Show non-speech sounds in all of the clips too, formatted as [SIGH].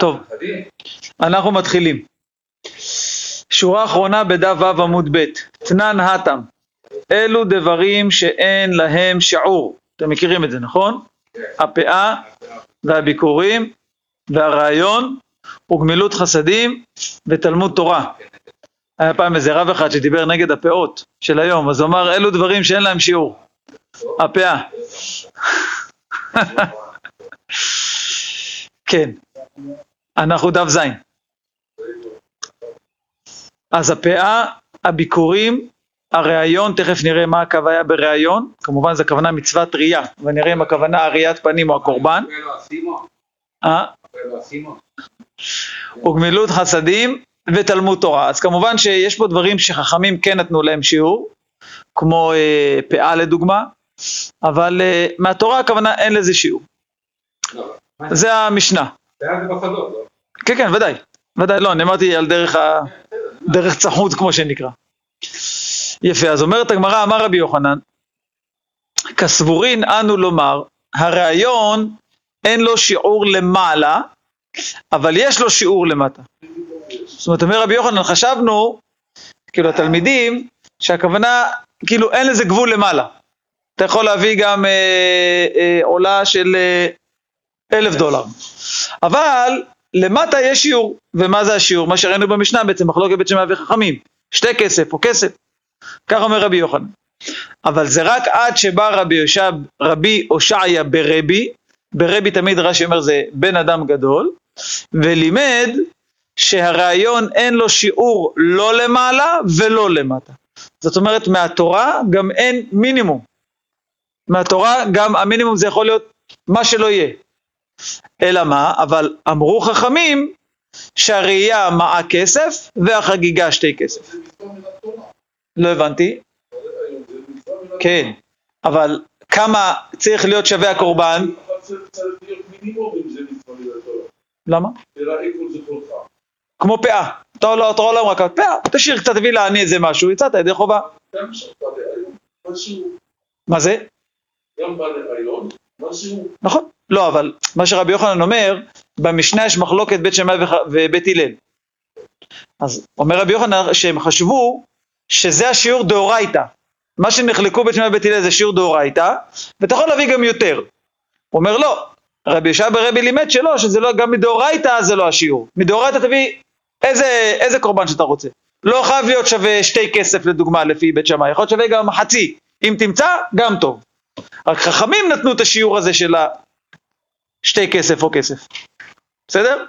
טוב, אנחנו מתחילים. שורה אחרונה בדף ו' עמוד ב', תנן התם, אלו דברים שאין להם שיעור, אתם מכירים את זה נכון? הפאה והביקורים והרעיון וגמילות חסדים ותלמוד תורה. היה פעם איזה רב אחד שדיבר נגד הפאות של היום, אז הוא אמר אלו דברים שאין להם שיעור. הפאה. [LAUGHS] כן, אנחנו דף זין. אז הפאה, הביקורים, הראיון, תכף נראה מה הקו היה בראיון, כמובן זה הכוונה מצוות ראייה, ונראה אם הכוונה הראיית פנים או הקורבן. אה? וגמילות חסדים ותלמוד תורה. אז כמובן שיש פה דברים שחכמים כן נתנו להם שיעור, כמו אה, פאה לדוגמה, אבל אה, מהתורה הכוונה אין לזה שיעור. זה המשנה. כן, כן, ודאי. ודאי, לא, אני אמרתי על דרך, ה... דרך צחוץ כמו שנקרא. יפה, אז אומרת הגמרא, אמר רבי יוחנן, כסבורין אנו לומר, הרעיון אין לו שיעור למעלה, אבל יש לו שיעור למטה. זאת אומרת, אומר רבי יוחנן, חשבנו, כאילו התלמידים, שהכוונה, כאילו אין לזה גבול למעלה. אתה יכול להביא גם אה, אה, עולה של אה, אלף דולר. אבל למטה יש שיעור, ומה זה השיעור? מה שראינו במשנה בעצם, מחלוקת בית שמאי וחכמים, שתי כסף או כסף, כך אומר רבי יוחנן. אבל זה רק עד שבא רבי, יושב, רבי הושעיה ברבי, ברבי תמיד רש"י אומר זה בן אדם גדול, ולימד שהרעיון אין לו שיעור לא למעלה ולא למטה. זאת אומרת מהתורה גם אין מינימום. מהתורה גם המינימום זה יכול להיות מה שלא יהיה. אלא מה? אבל אמרו חכמים שהראייה מעה כסף והחגיגה שתי כסף. לא הבנתי. כן, אבל כמה צריך להיות שווה הקורבן? למה? כמו פאה. אתה לא אתה לא רק פאה, תשאיר קצת, תביא לעני איזה משהו, יצאת ידי חובה. מה זה? גם בהיריון, נכון. לא, אבל מה שרבי יוחנן אומר, במשנה יש מחלוקת בית שמאי ובית הלל. אז אומר רבי יוחנן שהם חשבו שזה השיעור דאורייתא. מה שנחלקו בית שמאי ובית הלל זה שיעור דאורייתא, ואתה יכול להביא גם יותר. הוא אומר לא, רבי ישע ברבי לימד שלא, שזה לא, גם מדאורייתא זה לא השיעור. מדאורייתא תביא איזה, איזה קורבן שאתה רוצה. לא חייב להיות שווה שתי כסף לדוגמה לפי בית שמאי, יכול להיות שווה גם חצי. אם תמצא, גם טוב. רק חכמים נתנו את השיעור הזה של שתי כסף או כסף. בסדר?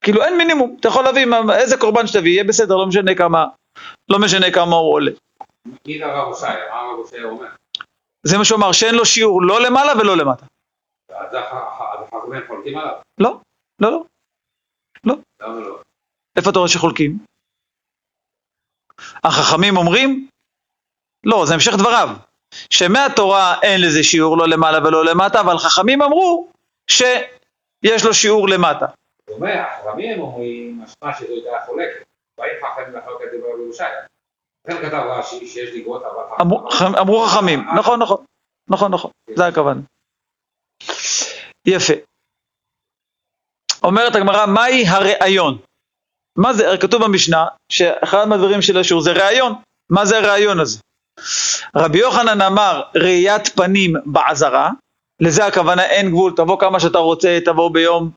כאילו אין מינימום, אתה יכול להביא איזה קורבן שתביא, יהיה בסדר, לא משנה כמה, לא משנה כמה הוא עולה. זה הרב הושעיה? מה הרב הושעיה אומר? זה מה שהוא אמר, שאין לו שיעור לא למעלה ולא למטה. אז החכמים חולקים עליו? לא, לא, לא. לא. למה לא? איפה אתה רואה שחולקים? החכמים אומרים? לא, זה המשך דבריו. שמהתורה אין לזה שיעור לא למעלה ולא למטה, אבל חכמים אמרו שיש לו שיעור למטה. הוא אומר, החכמים אומרים, משמע שזו הייתה חולקת. באים חכמים לחלוק את זה בירושלים. לכן כתב רש"י שיש לגבות אבל... אמרו חכמים, נכון, נכון. נכון, נכון, זה הכוונה. יפה. אומרת הגמרא, מהי הראיון? מה זה, כתוב במשנה, שאחד מהדברים של השיעור זה ראיון. מה זה הראיון הזה? רבי יוחנן אמר ראיית פנים בעזרה, לזה הכוונה אין גבול, תבוא כמה שאתה רוצה, תבוא ביום,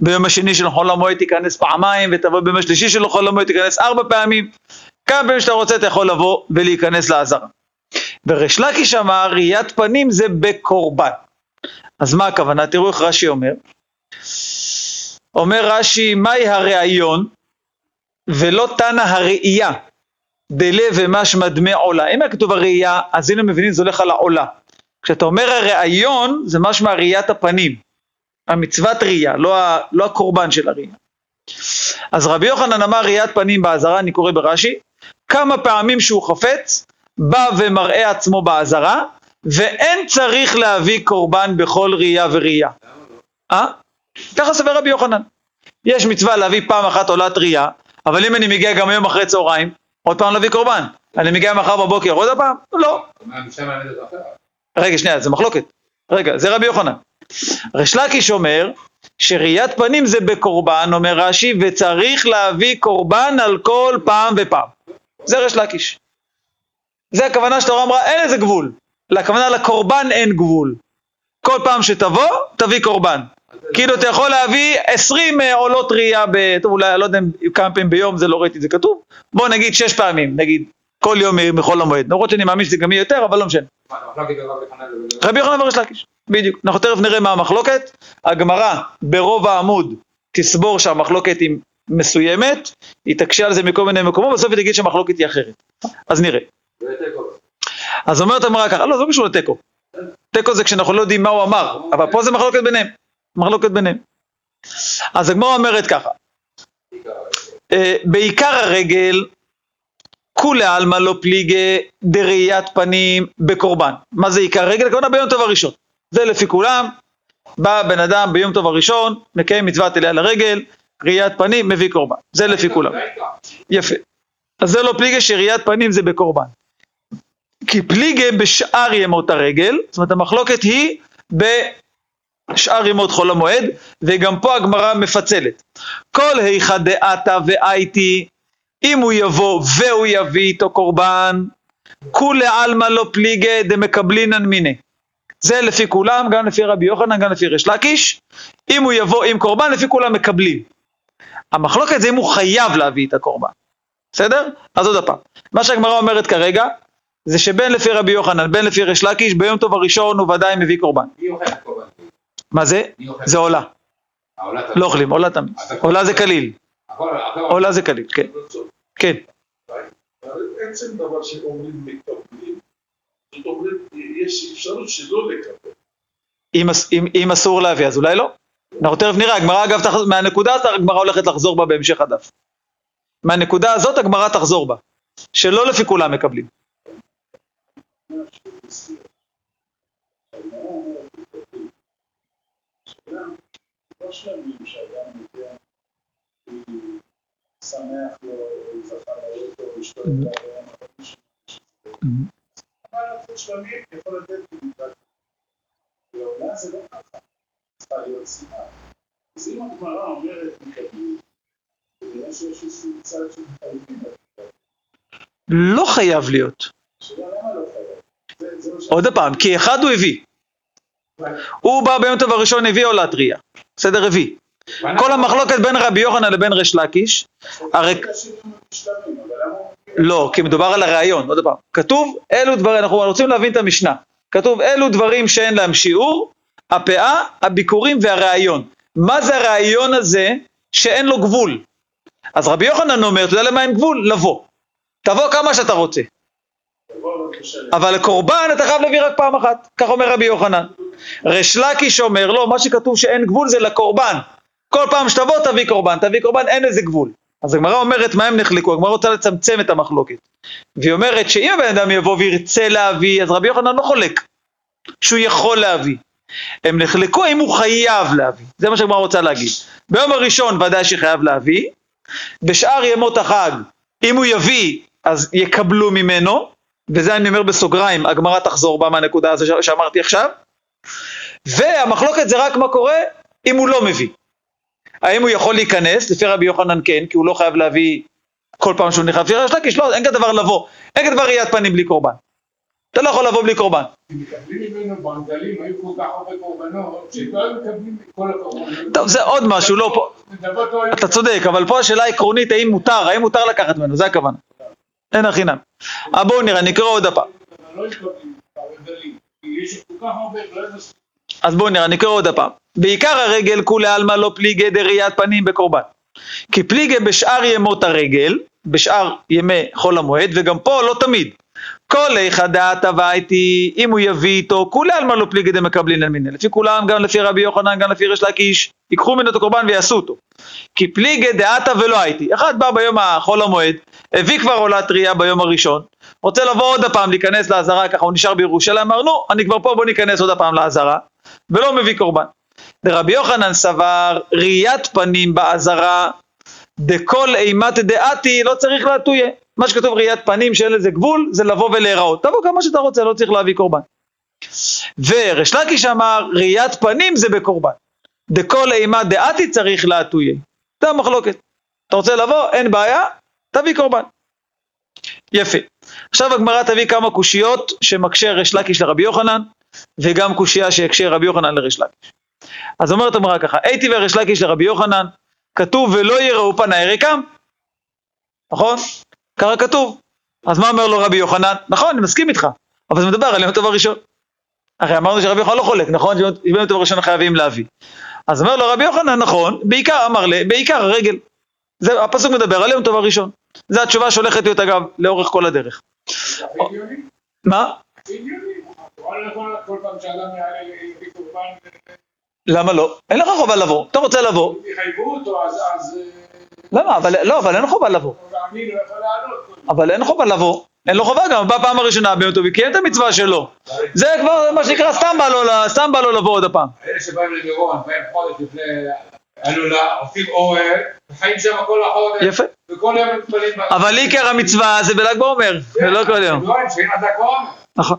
ביום השני של חול המועד תיכנס פעמיים, ותבוא ביום השלישי של חול המועד תיכנס ארבע פעמים, כמה פעמים שאתה רוצה אתה יכול לבוא ולהיכנס לעזרה. וריש לקיש אמר ראיית פנים זה בקורבן. אז מה הכוונה? תראו איך רש"י אומר. אומר רש"י, מהי הראיון? ולא תנא הראייה. דלה ומשמע דמי עולה. אם היה כתוב הראייה, אז הנה מבינים זה הולך על העולה. כשאתה אומר הראיון, זה משמע ראיית הפנים. המצוות ראייה, לא, ה, לא הקורבן של הראייה. אז רבי יוחנן אמר ראיית פנים בעזרה, אני קורא ברש"י, כמה פעמים שהוא חפץ, בא ומראה עצמו בעזרה, ואין צריך להביא קורבן בכל ראייה וראייה. אה? ככה סבר רבי יוחנן. יש מצווה להביא פעם אחת עולת ראייה, אבל אם אני מגיע גם היום אחרי צהריים, עוד פעם להביא קורבן. אני מגיע מחר בבוקר עוד פעם? לא. רגע, שנייה, זה מחלוקת. רגע, זה רבי יוחנן. ריש לקיש אומר שראיית פנים זה בקורבן, אומר רש"י, וצריך להביא קורבן על כל פעם ופעם. זה ריש לקיש. זה הכוונה שהתורה אמרה, אין לזה גבול. לכוונה לקורבן אין גבול. כל פעם שתבוא, תביא קורבן. כאילו אתה יכול להביא 20 אה, עולות ראייה, ב... טוב אולי, לא יודע כמה פעמים ביום, זה לא ראיתי זה כתוב, בוא נגיד 6 פעמים, נגיד, כל יום מחול המועד. למרות שאני מאמין שזה גם יהיה יותר, אבל לא משנה. רבי יוחנן וריש לקיש, בדיוק. אנחנו תכף נראה מה המחלוקת. הגמרא ברוב העמוד תסבור שהמחלוקת היא מסוימת, היא תקשה על זה מכל מיני מקומות, בסוף היא תגיד שהמחלוקת היא אחרת. אז נראה. אז אומרת המראה ככה, לא, זה לא קשור לתיקו. תיקו זה כשאנחנו לא יודעים מה הוא אמר, אבל פה זה מחלוקת ביניהם. מחלוקת ביניהם. אז הגמרא אומרת ככה, אה, בעיקר הרגל, כולי עלמא לא פליגי דראיית פנים בקורבן. מה זה עיקר רגל? הכוונה ביום טוב הראשון. זה לפי כולם, בא בן אדם ביום טוב הראשון, מקיים מצוות אליה לרגל, ראיית פנים, מביא קורבן. זה לפי כולם. יפה. אז זה לא פליגי שראיית פנים זה בקורבן. כי פליגי בשאר ימות הרגל, זאת אומרת המחלוקת היא בשאר ימות חול המועד, וגם פה הגמרא מפצלת. כל היכא דעתה ואייתי, אם הוא יבוא והוא יביא איתו קורבן, כולי עלמא לא פליגי דמקבלינן מיני. זה לפי כולם, גם לפי רבי יוחנן, גם לפי ריש לקיש. אם הוא יבוא עם קורבן, לפי כולם מקבלים. המחלוקת זה אם הוא חייב להביא את הקורבן. בסדר? אז עוד פעם. מה שהגמרא אומרת כרגע, זה שבין לפי רבי יוחנן, בין לפי ריש לקיש, ביום טוב הראשון הוא ודאי מביא קורבן. מי אוכל קורבן? מה זה? זה עולה. לא אוכלים, עולה תמיד. עולה זה קליל. עולה זה קליל, כן. כן. עצם דבר שאומרים מקבלים, זאת אומרת, יש אפשרות שלא לקבל. אם, אס- אם, אם אסור להביא, אז אולי לא. אנחנו תכף נראה, הגמרא אגב. מהנקודה הזאת הגמרא הולכת לחזור בה בהמשך הדף. מהנקודה הזאת הגמרא תחזור בה. שלא לפי כולם מקבלים. לא שלמים שאדם יודע, שמח לו, זכה אשתו הייתה ביום החמישי. אבל שלמים יכול לתת במידת. לעולה זה לא ככה, צריכה להיות סיבה. אז אם הגמרא אומרת מקבלים, כנראה שיש איזשהו צד שמחייבים את לא חייב להיות. לא עוד פעם, כי אחד הוא הביא. הוא בא ביום טוב הראשון, הביא עולה טריה. בסדר, הביא. כל המחלוקת בין רבי יוחנן לבין ריש לקיש, הרי... לא, כי מדובר על הרעיון, עוד פעם. כתוב, אלו דברים, אנחנו רוצים להבין את המשנה. כתוב, אלו דברים שאין להם שיעור, הפאה, הביקורים והרעיון. מה זה הרעיון הזה שאין לו גבול? אז רבי יוחנן אומר, אתה יודע למה אין גבול? לבוא. תבוא כמה שאתה רוצה. אבל לקורבן אתה חייב להביא רק פעם אחת, כך אומר רבי יוחנן. ריש לקיש אומר, לא, מה שכתוב שאין גבול זה לקורבן. כל פעם שתבוא תביא קורבן, תביא קורבן, אין לזה גבול. אז הגמרא אומרת, מה הם נחלקו? הגמרא רוצה לצמצם את המחלוקת. והיא אומרת שאם הבן אדם יבוא וירצה להביא, אז רבי יוחנן לא חולק, שהוא יכול להביא. הם נחלקו האם הוא חייב להביא, זה מה שהגמרא רוצה להגיד. ביום הראשון ודאי שחייב להביא, בשאר ימות החג, אם הוא יביא, אז יקבלו ממנו, וזה אני אומר בסוגריים, הגמרא תחזור בה מהנקודה הזו שאמרתי עכשיו, והמחלוקת זה רק מה קורה אם הוא לא מביא. האם הוא יכול להיכנס? לפי רבי יוחנן כן, כי הוא לא חייב להביא כל פעם שהוא נכנס. לפי ריש לקיש לא, אין כדבר לבוא, אין כדבר ראיית פנים בלי קורבן. אתה לא יכול לבוא בלי קורבן. הקורבנות. טוב, זה עוד משהו, לא פה. לא אתה צודק, אבל פה השאלה העקרונית האם מותר, האם מותר לקחת ממנו, זה הכוונה. אין החינם. אה, בואו נראה, נקרא עוד הפעם. אז בואו נראה, נקרא עוד הפעם. בעיקר הרגל כולי עלמא לא פליגי דראיית פנים בקורבן. כי פליגי בשאר ימות הרגל, בשאר ימי חול המועד, וגם פה לא תמיד. כל איכא דעתא ואיתי, אם הוא יביא איתו, כולי עלמא לא פליגי דמקבלינן מיניה. לפי כולם, גם לפי רבי יוחנן, גם לפי ריש לקיש, ייקחו ממנו את הקורבן ויעשו אותו. כי פליגי דעתא ולא הייתי. אחד בא ביום החול המועד, הביא כבר עולה טריה ביום הראשון, רוצה לבוא עוד הפעם להיכנס לעזרה, ככה הוא נשאר בירושלים, אמר נו, אני כבר פה, בוא ניכנס עוד הפעם לעזרה, ולא מביא קורבן. דרבי יוחנן סבר, ראיית פנים בעזרה, דכל אימת דעתי, לא צריך להטויה. מה שכתוב ראיית פנים שאין לזה גבול, זה לבוא ולהיראות. תבוא כמה שאתה רוצה, לא צריך להביא קורבן. וריש לקיש אמר, ראיית פנים זה בקורבן. דכל אימה דעתי צריך להטויה. זה המחלוקת. אתה רוצה לבוא? אין בעיה, תביא קורבן. יפה. עכשיו הגמרא תביא כמה קושיות שמקשה ריש לקיש לרבי יוחנן, וגם קושייה שיקשה רבי יוחנן לריש לקיש. אז אומרת הגמרא ככה, הייתי וריש לקיש לרבי יוחנן, כתוב ולא יראו פניי ריקם, נכון? ככה כתוב. אז מה אומר לו רבי יוחנן? נכון, אני מסכים איתך, אבל זה מדבר על יום טוב הראשון. הרי אמרנו שרבי יוחנן לא חולק, נכון? יום טוב הראשון חייבים להביא. אז אומר לו רבי יוחנן, נכון, בעיקר, אמר לי, בעיקר הרגל. זה, הפסוק מדבר על יום טוב הראשון. זו התשובה שהולכת להיות אגב לאורך כל הדרך. מה? פעם למה לא? אין לך חובה לבוא. אתה רוצה לבוא? יחייבו אותו, אז... למה? אבל לא, אבל אין חובה לבוא. אבל אין חובה לבוא. אין לו חובה גם, בפעם הראשונה ביום טוב, קיים את המצווה שלו. זה כבר מה שנקרא, בא סתם בא לו לבוא עוד הפעם. אלה שבאים למירון, באים חודש לפני הלולה, עושים אוהל, וחיים שם כל החודש, יפה. וכל יום מתפללים. אבל עיקר המצווה זה בל"ג בעומר, ולא כל יום. לא. נכון.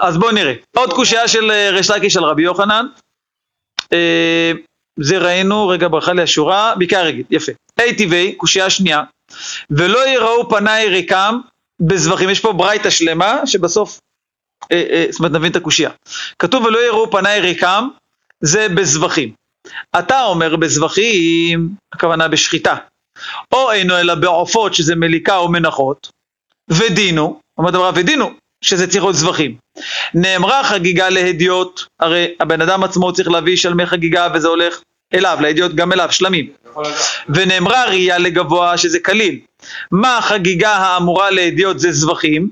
[CLEARS THROAT] אז בואו נראה. עוד קושייה של אה, ריש לקיש על רבי יוחנן. אה, זה ראינו, רגע ברכה לי השורה, בעיקר רגיל, יפה. ה' טבעי, קושייה שנייה. ולא יראו פניי ריקם בזבחים. יש פה ברייתא שלמה, שבסוף, זאת אומרת נבין את הקושייה. כתוב ולא יראו פניי ריקם, זה בזבחים. אתה אומר בזבחים, הכוונה בשחיטה. או אינו אלא בעופות, שזה מליקה או מנחות, ודינו, אומרת אמרה ודינו, שזה צריך להיות זבחים. נאמרה חגיגה להדיוט, הרי הבן אדם עצמו צריך להביא שלמי חגיגה וזה הולך אליו, להדיוט גם אליו, שלמים. ונאמרה ראייה לגבוה שזה קליל. מה החגיגה האמורה להדיוט זה זבחים,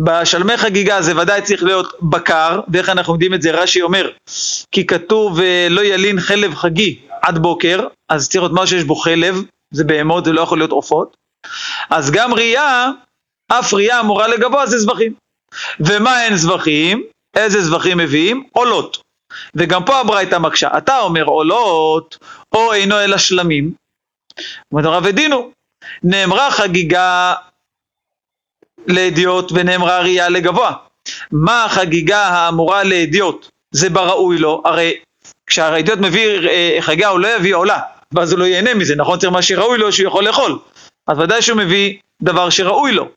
בשלמי חגיגה זה ודאי צריך להיות בקר, ואיך אנחנו יודעים את זה? רש"י אומר, כי כתוב אה, לא ילין חלב חגי עד בוקר, אז צריך להיות מה שיש בו חלב, זה בהמות, זה לא יכול להיות עופות. אז גם ראייה, אף ראייה אמורה לגבוה זה זבחים. ומה אין זבחים? איזה זבחים מביאים? עולות. וגם פה הברייתא מקשה. אתה אומר עולות, או אינו אלא שלמים. אומרת הרב ודינו, נאמרה חגיגה לאדיוט ונאמרה ראייה לגבוה. מה החגיגה האמורה לאדיוט? זה בראוי לו, הרי כשהאדיוט מביא אה, חגיגה הוא לא יביא עולה, ואז הוא לא ייהנה מזה, נכון? צריך מה שראוי לו שהוא יכול לאכול. אז ודאי שהוא מביא דבר שראוי לו.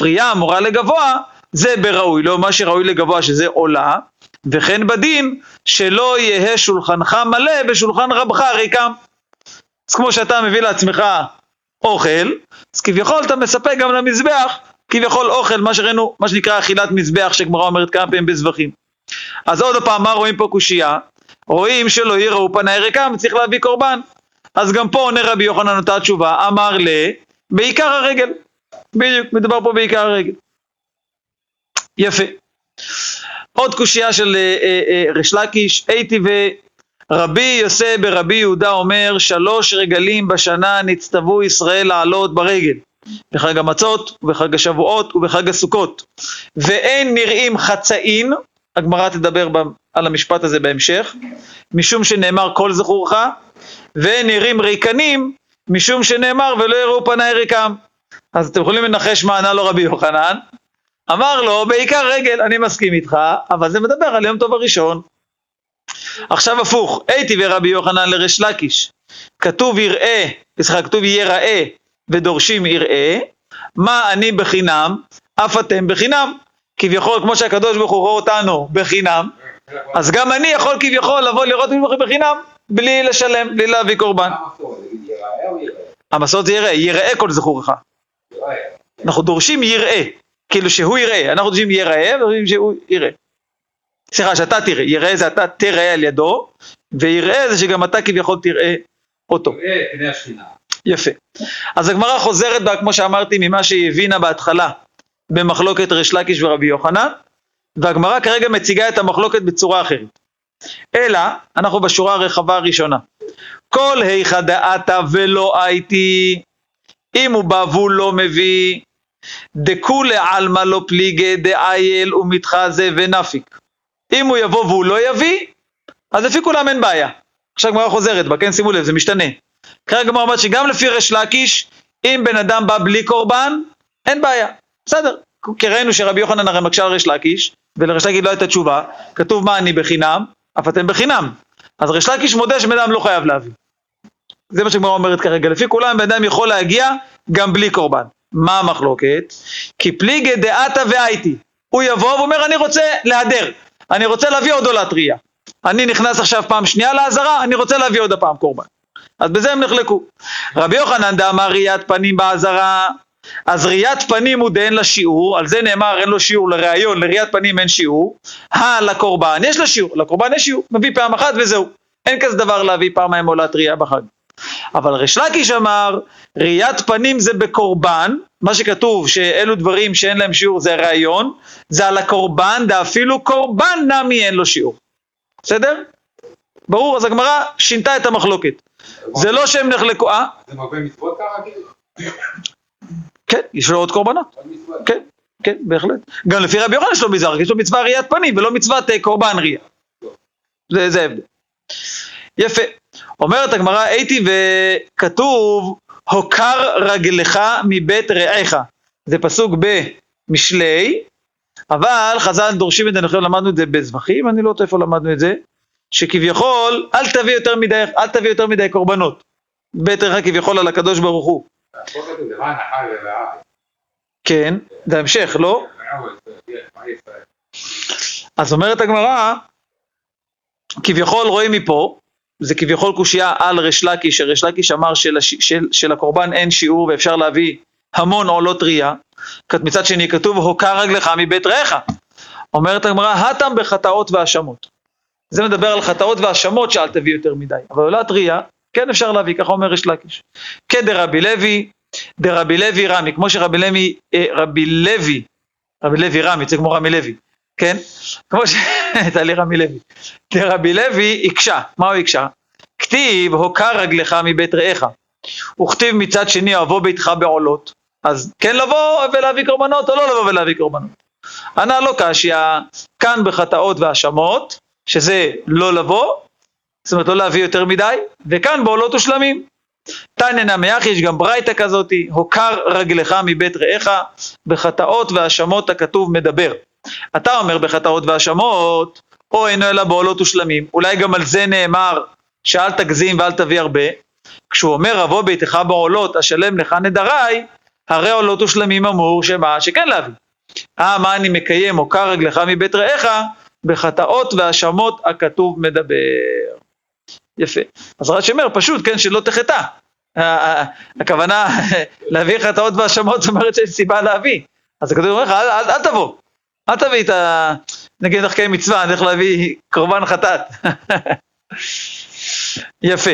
ראייה אמורה לגבוה, זה בראוי לו, מה שראוי לגבוה שזה עולה, וכן בדין שלא יהא שולחנך מלא בשולחן רבך ריקם. אז כמו שאתה מביא לעצמך אוכל, אז כביכול אתה מספק גם למזבח, כביכול אוכל, מה שראינו, מה שנקרא אכילת מזבח, שגמרא אומרת כמה פעמים בזבחים. אז עוד פעם, מה רואים פה קושייה? רואים שלא יראו פניי ריקם, צריך להביא קורבן. אז גם פה עונה רבי יוחנן אותה תשובה, אמר ל... בעיקר הרגל. בדיוק, מדובר פה בעיקר הרגל. יפה. עוד קושייה של אה, אה, אה, ריש לקיש, הייתי ורבי יוסי ברבי יהודה אומר, שלוש רגלים בשנה נצטוו ישראל לעלות ברגל, בחג המצות, ובחג השבועות ובחג הסוכות. ואין נראים חצאין, הגמרא תדבר על המשפט הזה בהמשך, משום שנאמר כל זכורך, ואין נראים ריקנים, משום שנאמר ולא יראו פניי ריקם. אז אתם יכולים לנחש מה ענה לו רבי יוחנן, אמר לו, בעיקר רגל, אני מסכים איתך, אבל זה מדבר על יום טוב הראשון. עכשיו הפוך, הייתי ורבי יוחנן לריש לקיש, כתוב יראה, סליחה, כתוב יראה ודורשים יראה, מה אני בחינם, אף אתם בחינם. כביכול, כמו שהקדוש ברוך הוא רואה אותנו בחינם, אז גם אני יכול כביכול לבוא לראות ממך בחינם, בלי לשלם, בלי להביא קורבן. המסורת? זה יראה, יראה כל זכורך. אנחנו דורשים יראה, כאילו שהוא יראה, אנחנו דורשים יראה ודורשים שהוא יראה. סליחה, שאתה תראה, יראה זה אתה תראה על ידו, ויראה זה שגם אתה כביכול תראה אותו. יראה פני השכינה. יפה. אז הגמרא חוזרת בה, כמו שאמרתי, ממה שהיא הבינה בהתחלה במחלוקת ריש לקיש ורבי יוחנן, והגמרא כרגע מציגה את המחלוקת בצורה אחרת. אלא, אנחנו בשורה הרחבה הראשונה. כל היכא דעתה ולא הייתי, אם הוא בא והוא לא מביא, דכולי עלמא לא פליגי דאייל ומתחזה ונפיק. אם הוא יבוא והוא לא יביא, אז לפי כולם אין בעיה. עכשיו הגמרא חוזרת בה, כן שימו לב, זה משתנה. כרגע אומרת שגם לפי ריש לקיש, אם בן אדם בא בלי קורבן, אין בעיה. בסדר. כי ראינו שרבי יוחנן הרי מקשה על ריש לקיש, ולריש לקיש לא הייתה תשובה, כתוב מה אני בחינם, אף אתם בחינם. אז ריש לקיש מודה שבן אדם לא חייב להביא. זה מה שהגמרא אומרת כרגע, לפי כולם בן אדם יכול להגיע גם בלי קורבן. מה המחלוקת? כי פליגי דעתה והייתי. הוא יבוא ואומר אני רוצה להדר, אני רוצה להביא עוד עולת ראייה. אני נכנס עכשיו פעם שנייה לעזרה, אני רוצה להביא עוד הפעם קורבן. אז בזה הם נחלקו. רבי יוחנן דאמר ראיית פנים בעזרה, אז ראיית פנים הוא דאין לה שיעור, על זה נאמר אין לו שיעור לראיון, לראיית פנים אין שיעור, הא לקורבן יש לה שיעור, לקורבן יש שיעור, מביא פעם אחת וזהו, אין כזה דבר להביא פעמיים עולת ראייה בחג. אבל ריש לקיש אמר, ראיית פנים זה בקורבן, מה שכתוב שאלו דברים שאין להם שיעור זה ראיון, זה על הקורבן, דאפילו קורבן נמי אין לו שיעור. בסדר? ברור, אז הגמרא שינתה את המחלוקת. זה לא שהם נחלקו, אה? זה מרבה מצוות ככה כאילו? כן, יש לו עוד קורבנות. כן, כן, בהחלט. גם לפי רבי יוחנן יש לו מזרח, יש לו מצווה ראיית פנים ולא מצוות אה, קורבן ראייה. זה, זה ההבדל. יפה. אומרת הגמרא, הייתי וכתוב, הוקר רגלך מבית רעיך. זה פסוק במשלי, אבל חז"ל דורשים את זה, אני חושב למדנו את זה בזבחים, אני לא יודע איפה למדנו את זה, שכביכול, אל תביא יותר מדי, אל תביא יותר מדי קורבנות. רעיך כביכול על הקדוש ברוך הוא. כן, זה ההמשך, לא? אז אומרת הגמרא, כביכול רואים מפה, זה כביכול קושייה על ריש לקיש, שריש לקיש אמר של, של, שלקורבן אין שיעור ואפשר להביא המון עולות ראייה, מצד שני כתוב הוקר רגלך מבית רעך. אומרת הגמרא, הטם בחטאות והאשמות. זה מדבר על חטאות והאשמות שאל תביא יותר מדי, אבל עולת ראייה, כן אפשר להביא, ככה אומר ריש לקיש. כדרבי לוי, דרבי לוי רמי, כמו שרבי לוי, אה, רבי לוי, רבי לוי רמי, זה כמו רמי לוי, כן? כמו ש... [LAUGHS] הייתה לי רמי לוי. דרבי לוי הקשה, מה הוא הקשה? כתיב הוקר רגלך מבית רעך, וכתיב מצד שני אבוא ביתך בעולות, אז כן לבוא ולהביא קורבנות או לא לבוא ולהביא קורבנות. ענה לא קשיא, כאן בחטאות והאשמות, שזה לא לבוא, זאת אומרת לא להביא יותר מדי, וכאן בעולות ושלמים. תניא נמי יש גם ברייתא כזאתי, הוקר רגלך מבית רעך, בחטאות והאשמות הכתוב מדבר. אתה אומר בחטאות והאשמות, או אינו אלא בעולות ושלמים, אולי גם על זה נאמר שאל תגזים ואל תביא הרבה, כשהוא אומר אבוא ביתך בעולות אשלם לך נדרי, הרי עולות ושלמים אמור שמה שכן להביא. אה מה אני מקיים הוקר רגלך מבית רעך, בחטאות והאשמות הכתוב מדבר. יפה. אז רש"י אומר פשוט כן שלא תחטא. הכוונה [LAUGHS] להביא חטאות והאשמות זאת אומרת שיש סיבה להביא. אז הכתוב אומר לך אל, אל, אל תבוא. אל תביא את ה... נגיד דרכי מצווה, אני הולך להביא קורבן חטאת. [LAUGHS] יפה.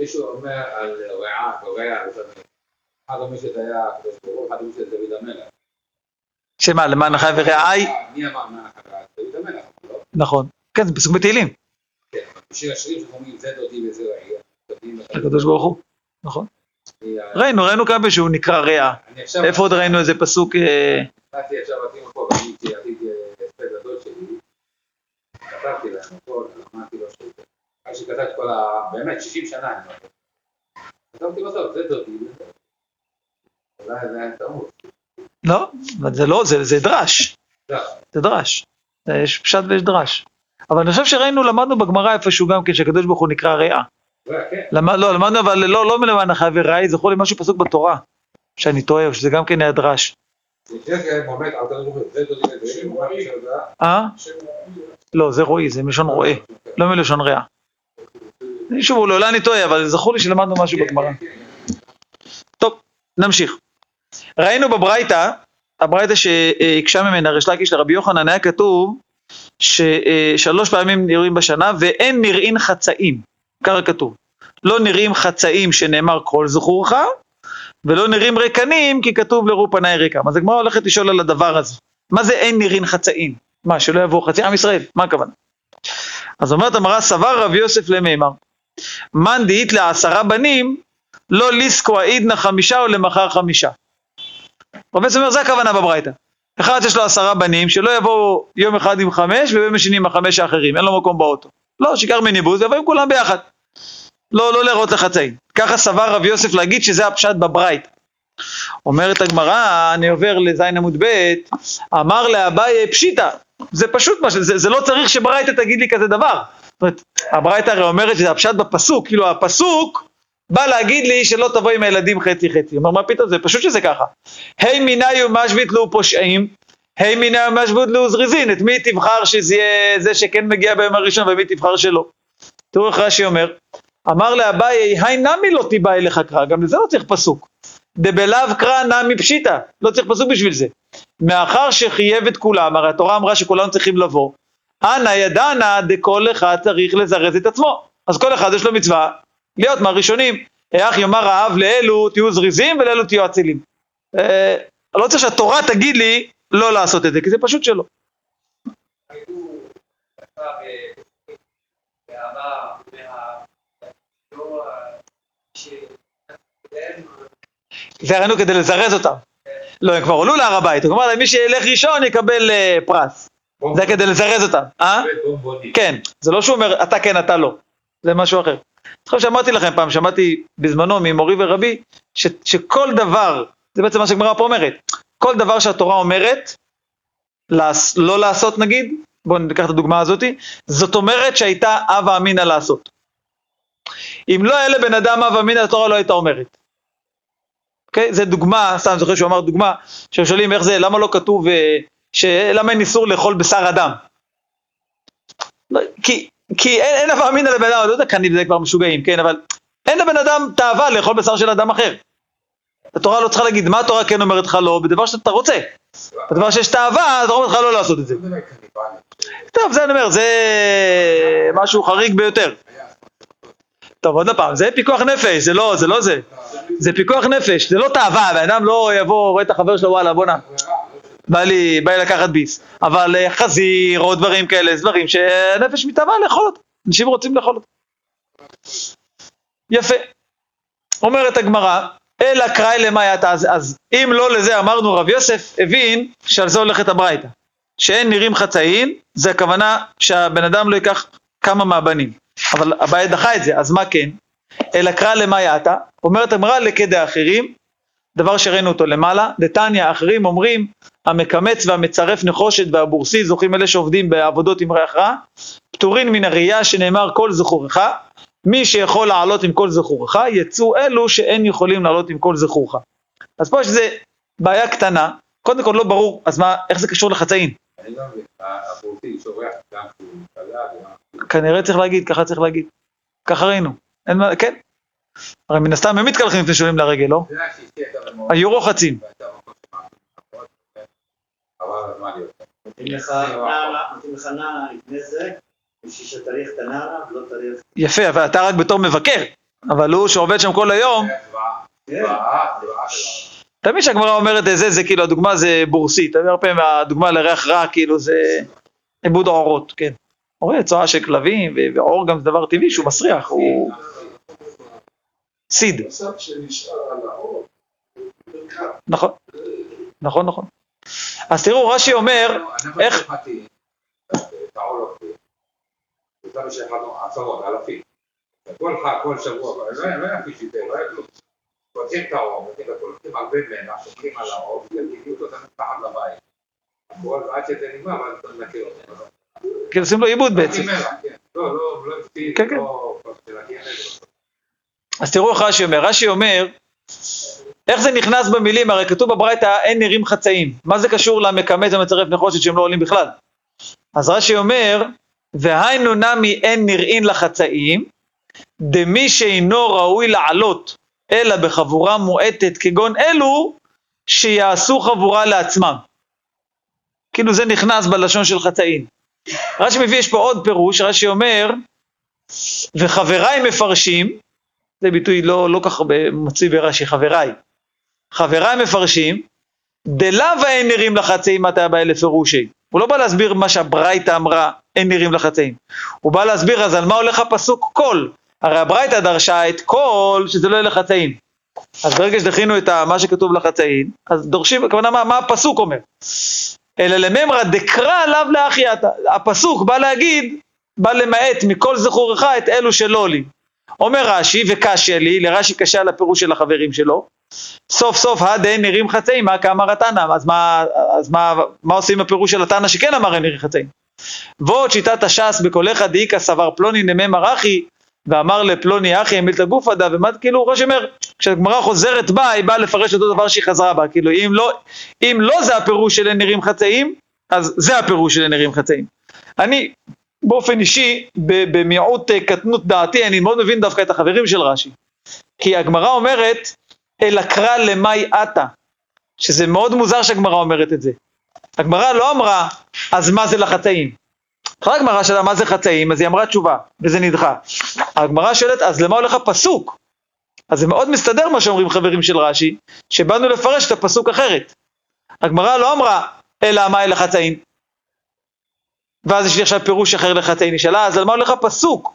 מישהו אומר על רעה, קורע, אחד אומר שזה היה הקדוש ברוך הוא, אחד אומר שזה דוד המלך. שמה, למען החי ורעי? מי אמר מה החי? דוד המלך, לא? נכון. כן, זה פסוק בתהילים. כן, בשיר השירים שאומרים זה דודי וזה רעי. הקדוש ברוך הוא. נכון. אני- ראינו, ראינו כמה שהוא נקרא רע. איפה עוד ראינו איזה פסוק? אה, באתי עכשיו בתים פה, ואני עשיתי הספד גדול שלי, כתבתי להם הכל, אמרתי לו שזה, אחרי שכתבתי כל ה... באמת, 60 שנה אני. כתבתי זה דודי, זה דודי. אולי זה היה טעות. לא, זה לא, זה זה דרש. זה דרש. יש פשט ויש דרש. אבל אני חושב שראינו, למדנו בגמרא איפשהו גם כן, שהקדוש ברוך הוא נקרא רע. זה. למד, לא, למדנו אבל לא, לא מלמען החי ורעי, זכור לי משהו פסוק בתורה, שאני טועה, או שזה גם כן היה דרש. אה? לא, זה רועי, זה מלשון רועה, לא מלשון רע. שוב, אולי אני טועה, אבל זכור לי שלמדנו משהו בגמרא. טוב, נמשיך. ראינו בברייתא, הברייתא שהקשה ממנה ריש לקיש לרבי יוחנן, היה כתוב ששלוש פעמים נראים בשנה ואין נראים חצאים, ככה כתוב. לא נראים חצאים שנאמר כל זכורך, ולא נראים ריקנים כי כתוב לראו פניי ריקם. אז הגמרא הולכת לשאול על הדבר הזה. מה זה אין נראים חצאים? מה, שלא יבואו חצי עם ישראל? מה הכוונה? אז אומרת המראה, סבר רבי יוסף למימר, מאן דאית לעשרה בנים, לא ליסקו העידנא חמישה או למחר חמישה. יוסף אומר, זה הכוונה בברייתא. אחד שיש לו עשרה בנים, שלא יבואו יום אחד עם חמש וביום השני עם החמש האחרים, אין לו מקום באוטו. לא, שיקר מניבוז, יבוא עם כולם ביחד. לא, לא להראות לחצאים. ככה סבר רבי יוסף להגיד שזה הפשט בברייתא. אומרת הגמרא, אני עובר לז' עמוד ב', אמר לאביי פשיטא, זה פשוט מה, זה, זה לא צריך שברייתא תגיד לי כזה דבר. זאת אומרת, הברייתא הרי אומרת שזה הפשט בפסוק, כאילו הפסוק בא להגיד לי שלא תבוא עם הילדים חצי חצי. אומר, מה פתאום, זה פשוט שזה ככה. היי מיני ומשבית לו פושעים, היי מיני ומשבית לו זריזין, את מי תבחר שזה יהיה זה שכן מגיע ביום הראשון ומי תבחר שלא. תראו איך רש"י אומר, אמר לאביי, היי נמי לא תיבא אליך קרא, גם לזה לא צריך פסוק. דבלאו קרא נמי פשיטא, לא צריך פסוק בשביל זה. מאחר שחייב את כולם, הרי התורה אמרה שכולנו צריכים לבוא, אנא ידענה דכל אחד צריך לזרז את עצמו. אז כל אחד יש לו מצווה להיות מהראשונים. איך יאמר האב לאלו תהיו זריזים ולאלו תהיו אצילים. אה, לא צריך שהתורה תגיד לי לא לעשות את זה, כי זה פשוט שלא. זה הראינו כדי לזרז אותם. לא, הם כבר עלו להר הבית, הוא אמר להם מי שילך ראשון יקבל אה, פרס. זה כדי לזרז אותם, אה? כן, זה לא שהוא אומר אתה כן אתה לא, זה משהו אחר. זוכר שאמרתי לכם פעם, שמעתי בזמנו ממורי ורבי, ש, שכל דבר, זה בעצם מה שהגמרא פה אומרת, כל דבר שהתורה אומרת, לעס, לא לעשות נגיד, בואו ניקח את הדוגמה הזאתי, זאת אומרת שהייתה אבה אמינא לעשות. אם לא היה לבן אדם אבה אמינא, התורה לא הייתה אומרת. אוקיי? זה דוגמה, סתם זוכר שהוא אמר דוגמה, שהם שואלים איך זה, למה לא כתוב, אה, ש... למה אין איסור לאכול בשר אדם? לא, כי, כי אין, אין אבה אמינא לבן אדם, לא יודע, כנראה זה כבר משוגעים, כן, אבל אין לבן אדם תאווה לאכול בשר של אדם אחר. התורה לא צריכה להגיד מה התורה כן אומרת לך לא, בדבר שאתה רוצה. בדבר שיש תאווה, התורה אומרת לך לא לעשות את זה. טוב, זה אני אומר, זה משהו חריג ביותר. טוב, עוד פעם, זה פיקוח נפש, זה לא זה. לא זה. זה פיקוח נפש, זה לא תאווה, בן אדם לא יבוא, רואה את החבר שלו, וואלה, בואנה, בא לי, בא לי לקחת ביס. אבל אה, חזיר או דברים כאלה, זה דברים שהנפש מתאווה לאכול אותם. אנשים רוצים לאכול אותם. יפה. אומרת הגמרא, אלא קראי למאי אתה, אז, אז אם לא לזה אמרנו רב יוסף הבין שעל זה הולכת הברייתא. שאין נראים חצאין, זה הכוונה שהבן אדם לא ייקח כמה מהבנים. אבל הבעיה דחה את זה, אז מה כן? אלא קרא למאי אתה, אומרת הגמרא לכדי האחרים, דבר שראינו אותו למעלה, דתניא האחרים אומרים המקמץ והמצרף נחושת והבורסי זוכים אלה שעובדים בעבודות עם ריח רע, פטורין מן הראייה שנאמר כל זכורך, מי שיכול לעלות עם כל זכורך, יצאו אלו שאין יכולים לעלות עם כל זכורך. אז פה יש איזה בעיה קטנה, קודם כל לא ברור, אז מה, איך זה קשור לחצאין? כנראה צריך להגיד, ככה צריך להגיד. ככה ראינו. אין מה, כן. הרי מן הסתם הם מתקלחים לפני שעולים לרגל, לא? היו רוחצים. אבל הזמן להיות. נותנים לך נערה, לפני זה, בשביל שתריך את הנערה ולא תריך... יפה, אבל אתה רק בתור מבקר. אבל הוא שעובד שם כל היום, כן. תמיד כשהגמרא אומרת זה, זה כאילו הדוגמה זה בורסית, הרבה פעמים הדוגמה לריח רע כאילו זה עיבוד עורות, כן. רואה צואה של כלבים, ועור גם זה דבר טבעי שהוא מסריח, הוא סיד, האור, ברכת. נכון, נכון, נכון. אז תראו, רש"י אומר, איך- צרפתי, את העול אוכלים. וזהו שאכלנו עשרות, אלפים. כל חג, כל שבוע, אבל לא היה- לא היה כפי שזה, לא היה כלום. פותחים את העור, פותחים את הכל, לוקחים הרבה מלח, שופכים על העור, וגלגלו אותו תמיד מתחת לבית. הכל, עד שזה נגמר, ואז אתה מנקה אותו. כאילו עושים לו עיבוד בעצם. כן. לא, לא, לא הפתיע, כן, כן. לא... לא. אז תראו איך רש"י אומר, רש"י אומר, איך זה נכנס במילים, הרי כתוב בברייתא אין נראים חצאים, מה זה קשור למקמץ ומצרף נחושת שהם לא עולים בכלל? אז רש"י אומר, והיינו נמי אין נראין לחצאים, דמי שאינו ראוי לעלות, אלא בחבורה מועטת כגון אלו, שיעשו חבורה לעצמם. כאילו זה נכנס בלשון של חצאים. רש"י מביא, יש פה עוד פירוש, רש"י אומר, וחבריי מפרשים, זה ביטוי לא, לא ככה מצוי ברש"י, חבריי. חבריי מפרשים, דלאו אין נראים לחצאים מתי הבעיה לפירושי. הוא לא בא להסביר מה שהברייתא אמרה, אין נראים לחצאים. הוא בא להסביר אז על מה הולך הפסוק כל. הרי הברייתא דרשה את כל, שזה לא יהיה לחצאים. אז ברגע שדחינו את מה שכתוב לחצאים, אז דורשים, הכוונה מה, מה הפסוק אומר. אלא לממרא דקרא עליו לאחייתא. הפסוק בא להגיד, בא למעט מכל זכורך את אלו שלא עולים. אומר רש"י, וקשה לי, לרש"י קשה על הפירוש של החברים שלו, סוף סוף הדי נראים חצאים, מה כאמר התנא, אז, מה, אז מה, מה עושים עם הפירוש של התנא שכן אמר הם נראים חצאים? ועוד שיטת הש"ס בקולך דאיכא סבר פלוני נמי מרחי, ואמר לפלוני אחי המילתא גופא דא, ומה כאילו ראש אומר, כשהגמרא חוזרת בה, היא באה לפרש אותו דבר שהיא חזרה בה, כאילו אם לא, אם לא זה הפירוש של אין נראים חצאים, אז זה הפירוש של אין נראים חצאים. אני באופן אישי, במיעוט אה, קטנות דעתי, אני מאוד מבין דווקא את החברים של רש"י. כי הגמרא אומרת, אלא קרא למאי עתה, שזה מאוד מוזר שהגמרא אומרת את זה. הגמרא לא אמרה, אז מה זה לחצאים? אחרי הגמרא שאלה מה זה חצאים, אז היא אמרה תשובה, וזה נדחה. הגמרא שואלת, אז למה הולך הפסוק? אז זה מאוד מסתדר מה שאומרים חברים של רש"י, שבאנו לפרש את הפסוק אחרת. הגמרא לא אמרה, אלא מה אלה חצאים. ואז יש לי עכשיו פירוש אחר לחצאים, היא שאלה, אז על מה הולך הפסוק?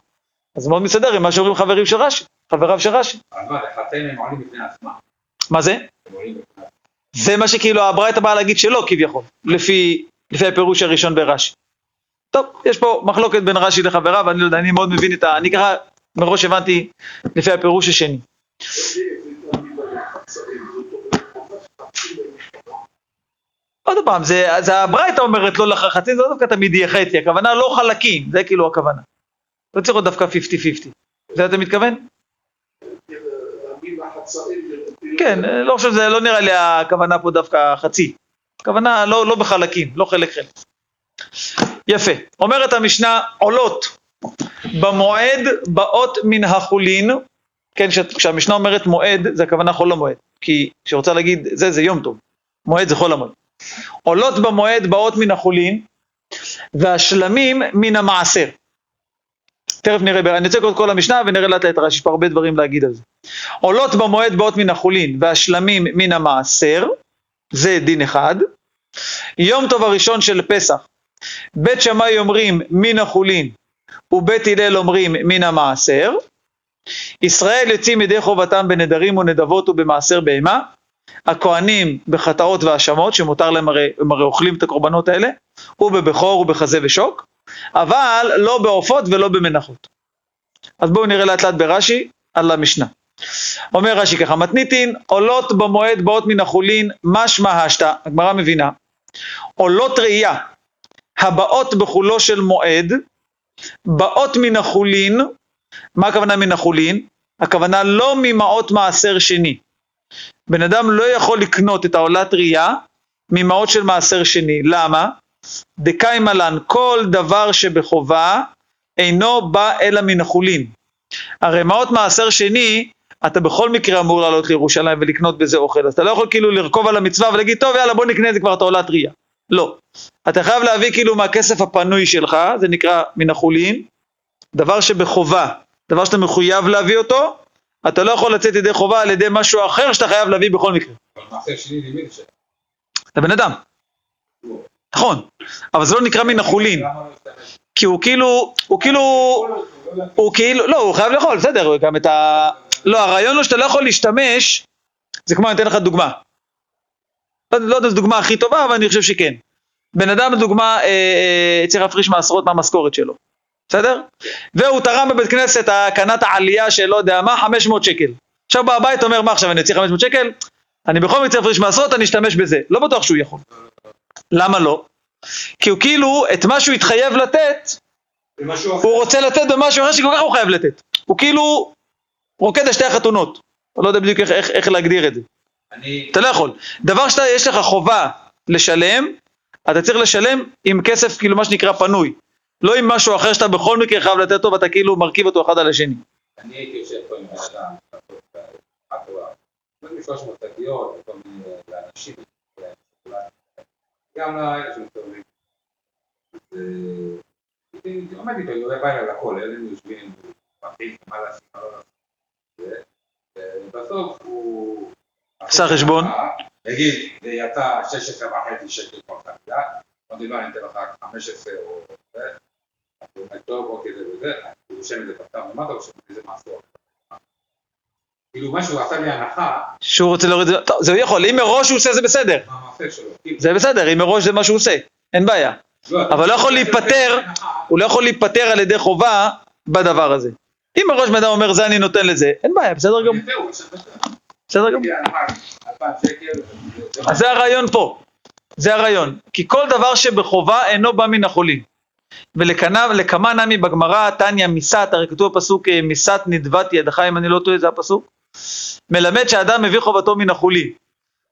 אז מאוד מסתדר עם מה שאומרים חברים של רש"י, חבריו של רש"י. אבל מה, לחצאים הם עולים בפני עצמם. מה זה? זה מה שכאילו הברייתא באה להגיד שלא כביכול, לפי, לפי הפירוש הראשון ברש"י. טוב, יש פה מחלוקת בין רש"י לחבריו, אני לא יודע, אני מאוד מבין את ה... אני ככה מראש הבנתי לפי הפירוש השני. עוד פעם, זה, זה הברייתא אומרת לא לחצי, זה לא דווקא תמיד יהיה חצי, הכוונה לא חלקים, זה כאילו הכוונה. לא צריך להיות דווקא 50-50. זה אתה מתכוון? כן, אה, לא חושב, זה לא נראה לי הכוונה פה דווקא חצי. הכוונה לא, לא בחלקים, לא חלק חלק. יפה. אומרת המשנה, עולות במועד באות מן החולין, כן, כש- כשהמשנה אומרת מועד, זה הכוונה חול המועד. כי כשרוצה להגיד זה, זה יום טוב. מועד זה חול המועד. עולות במועד באות מן החולין, והשלמים מן המעשר. תכף נראה, לקרוא את כל המשנה ונראה לאט לאט רש"י, יש פה הרבה דברים להגיד על זה. עולות במועד באות מן החולין והשלמים מן המעשר, זה דין אחד. יום טוב הראשון של פסח, בית שמאי אומרים מן החולין ובית הלל אומרים מן המעשר. ישראל יוצאים ידי חובתם בנדרים ונדבות ובמעשר בהמה. הכהנים בחטאות והאשמות, שמותר להם הרי, הם הרי אוכלים את הקורבנות האלה, ובבכור ובחזה ושוק, אבל לא בעופות ולא במנחות. אז בואו נראה לאט לאט ברש"י על המשנה. אומר רש"י ככה, מתניתין עולות במועד באות מן החולין, משמע השתא, הגמרא מבינה, עולות ראייה הבאות בחולו של מועד, באות מן החולין, מה הכוונה מן החולין? הכוונה לא ממעות מעשר שני. בן אדם לא יכול לקנות את העולת ראייה ממעות של מעשר שני. למה? דקאי מלן, כל דבר שבחובה אינו בא אלא מן החולין. הרי מעות מעשר שני, אתה בכל מקרה אמור לעלות לירושלים ולקנות בזה אוכל, אז אתה לא יכול כאילו לרכוב על המצווה ולהגיד, טוב יאללה בוא נקנה את זה כבר את העולת ראייה. לא. אתה חייב להביא כאילו מהכסף הפנוי שלך, זה נקרא מן החולין, דבר שבחובה, דבר שאתה מחויב להביא אותו, אתה לא יכול לצאת ידי חובה על ידי משהו אחר שאתה חייב להביא בכל מקרה. אבל מעשה שני לימד ש... אתה בן אדם. נכון, אבל זה לא נקרא מן החולין? כי הוא כאילו, הוא כאילו, הוא כאילו, לא, הוא חייב לאכול, בסדר, גם את ה... לא, הרעיון הוא שאתה לא יכול להשתמש, זה כמו, אני אתן לך דוגמה. לא, לא יודע אם זו דוגמה הכי טובה, אבל אני חושב שכן. בן אדם, לדוגמה, אה, אה, צריך להפריש מעשרות מהמשכורת שלו, בסדר? והוא תרם בבית כנסת, את העלייה של לא יודע מה, 500 שקל. עכשיו בא הבית, אומר, מה עכשיו, אני אוציא 500 שקל? אני בכל מקרה צריך להפריש מעשרות, אני אשתמש בזה. לא בטוח שהוא יכול. למה לא? כי הוא כאילו, את מה שהוא התחייב לתת. הוא רוצה לתת במשהו אחר שכל כך הוא חייב לתת. הוא כאילו רוקד על שתי החתונות. אתה לא יודע בדיוק איך, איך, איך להגדיר את זה. אני... אתה לא יכול. דבר שאתה, יש לך חובה לשלם, אתה צריך לשלם עם כסף, כאילו מה שנקרא פנוי. לא עם משהו אחר שאתה בכל מקרה חייב לתת אותו ואתה כאילו מרכיב אותו אחד על השני. אני הייתי יושב פה עם אדם, התורה, נותנים 300 שקיות, וכל מיני לאנשים, גם לאלה שמסתובבים. אז אה, הייתי עומד איתו, הוא בא אליי לכולל, היינו יושבים, מחליט מה לעשות, מה לא לעשות. ובסוף הוא... עשה חשבון. נגיד, זה יצא 16 וחצי שקל כל חבילה, אמרתי לו, אני אתן לך 15 או אז הוא אומר, טוב, אוקיי, זה וזה, הוא רושם את זה כפתר למטה, רושם את זה מעשור. כאילו, מה שהוא עשה לי הנחה, שהוא רוצה להוריד את זה, זה הוא יכול, אם מראש הוא עושה זה בסדר. מה המעשה שלו. זה בסדר, אם מראש זה מה שהוא עושה, אין בעיה. אבל לא יכול להיפטר, הוא לא יכול להיפטר על ידי חובה בדבר הזה. אם מראש בן אדם אומר זה אני נותן לזה, אין בעיה, בסדר גמור. בסדר גמור. אז זה הרעיון פה, זה הרעיון. כי כל דבר שבחובה אינו בא מן החולין. ולכמה נמי בגמרא, תניא מיסת, הרי כתוב בפסוק אה, מיסת נדבת ידך, אם אני לא טועה זה הפסוק, מלמד שאדם מביא חובתו מן החולין.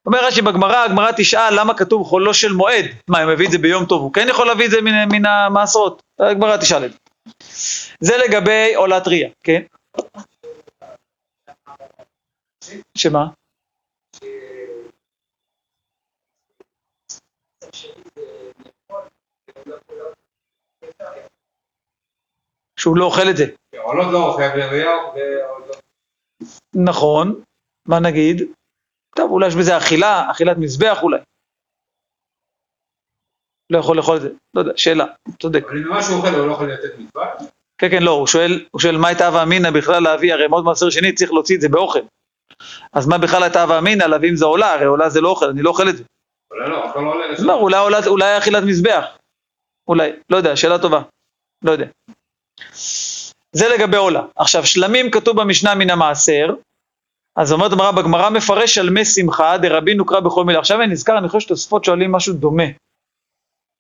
אומר רש"י בגמרא, הגמרא תשאל למה כתוב חולו של מועד, מה אם מביא את זה ביום טוב, הוא כן יכול להביא את זה מן, מן המעשרות, הגמרא תשאל את זה. זה לגבי עולת ריאה, כן? שמה? שהוא לא אוכל את זה. לא לא. נכון, מה נגיד? טוב, אולי יש בזה אכילה, אכילת מזבח אולי. לא יכול לאכול את זה, לא יודע, שאלה, צודק. אבל אם מה שהוא אוכל הוא לא יכול לתת מצווה? כן, כן, לא, הוא שואל, הוא שואל מה הייתה הווה אמינא בכלל להביא, הרי מאוד מעשר שני צריך להוציא את זה באוכל. אז מה בכלל הייתה הווה אמינא להביא אם זה עולה, הרי עולה זה לא אוכל, אני לא אוכל את זה. אולי לא, עולה לשם. לא, אולי, אולי, אולי אכילת מזבח. אולי, לא יודע, שאלה טובה. לא יודע. זה לגבי עולה. עכשיו, שלמים כתוב במשנה מן המעשר, אז אומרת הגמרא, בגמרא מפרש על מי שמחה דרבי נוקרא בכל מילה. עכשיו אני נזכר, אני חושב שתוספות שואלים משהו דומה.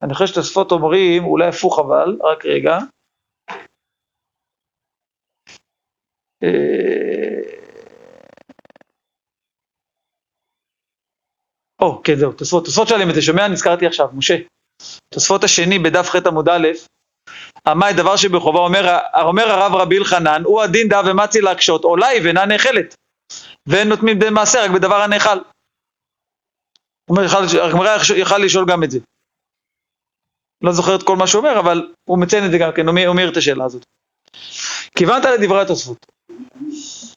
אני חושב שתוספות אומרים, אולי הפוך אבל, רק רגע. אה, או, כן, זהו, תוספות, תוספות שואלים את זה, שומע? נזכרתי עכשיו, משה. תוספות השני בדף ח' עמוד א', עמאי דבר שבחובה אומר, אומר הרב רבי אלחנן, הוא הדין דא ומצי להקשות, עולה היא ואינה נאכלת. ואין נותנים די מעשר רק בדבר הנאכל. אומר, הגמרא יכל לשאול גם את זה. לא זוכר את כל מה שהוא אומר, אבל הוא מציין את זה גם כן, הוא מעיר את השאלה הזאת. כיוונת לדברי התוספות.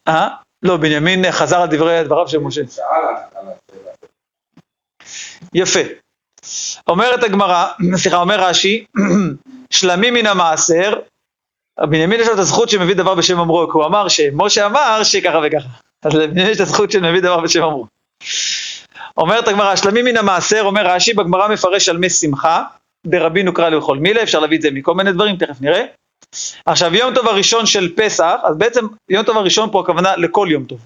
אה? לא, בנימין חזר על דברי דבריו של משה. יפה. אומרת הגמרא, [CLEARS THROAT] סליחה, אומר רש"י, [CLEARS THROAT] שלמים מן המעשר, בנימין יש לו את הזכות שמביא דבר בשם אמרו, כי הוא אמר שמשה אמר שככה וככה. אז לבנימין יש את הזכות שמביא דבר בשם אמרו. אומרת הגמרא, שלמים מן המעשר, אומר רש"י, בגמרא מפרש על מי שמחה, דרבי נוקרא לאכול מילה, אפשר להביא את זה מכל מיני דברים, תכף נראה. עכשיו, יום טוב הראשון של פסח, אז בעצם יום טוב הראשון פה הכוונה לכל יום טוב,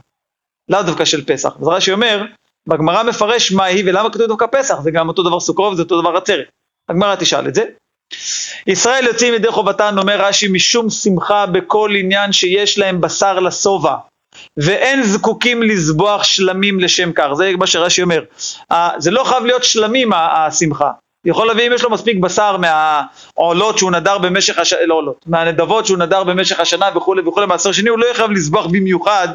לאו דווקא של פסח. אז רש"י אומר, בגמרא מפרש מה היא ולמה כתוב דווקא פסח, זה גם אותו דבר סוכרוב, זה אותו דבר עצרת. הגמרא תשאל את זה. ישראל יוצאים ידי חובתן, אומר רש"י, משום שמחה בכל עניין שיש להם בשר לשובע, ואין זקוקים לזבוח שלמים לשם כך, זה מה שרש"י אומר. זה לא חייב להיות שלמים השמחה, יכול להביא אם יש לו מספיק בשר מהעולות שהוא נדר במשך השנה, לא עולות, מהנדבות שהוא נדר במשך השנה וכולי וכולי, מעשר שני הוא לא יהיה לזבוח במיוחד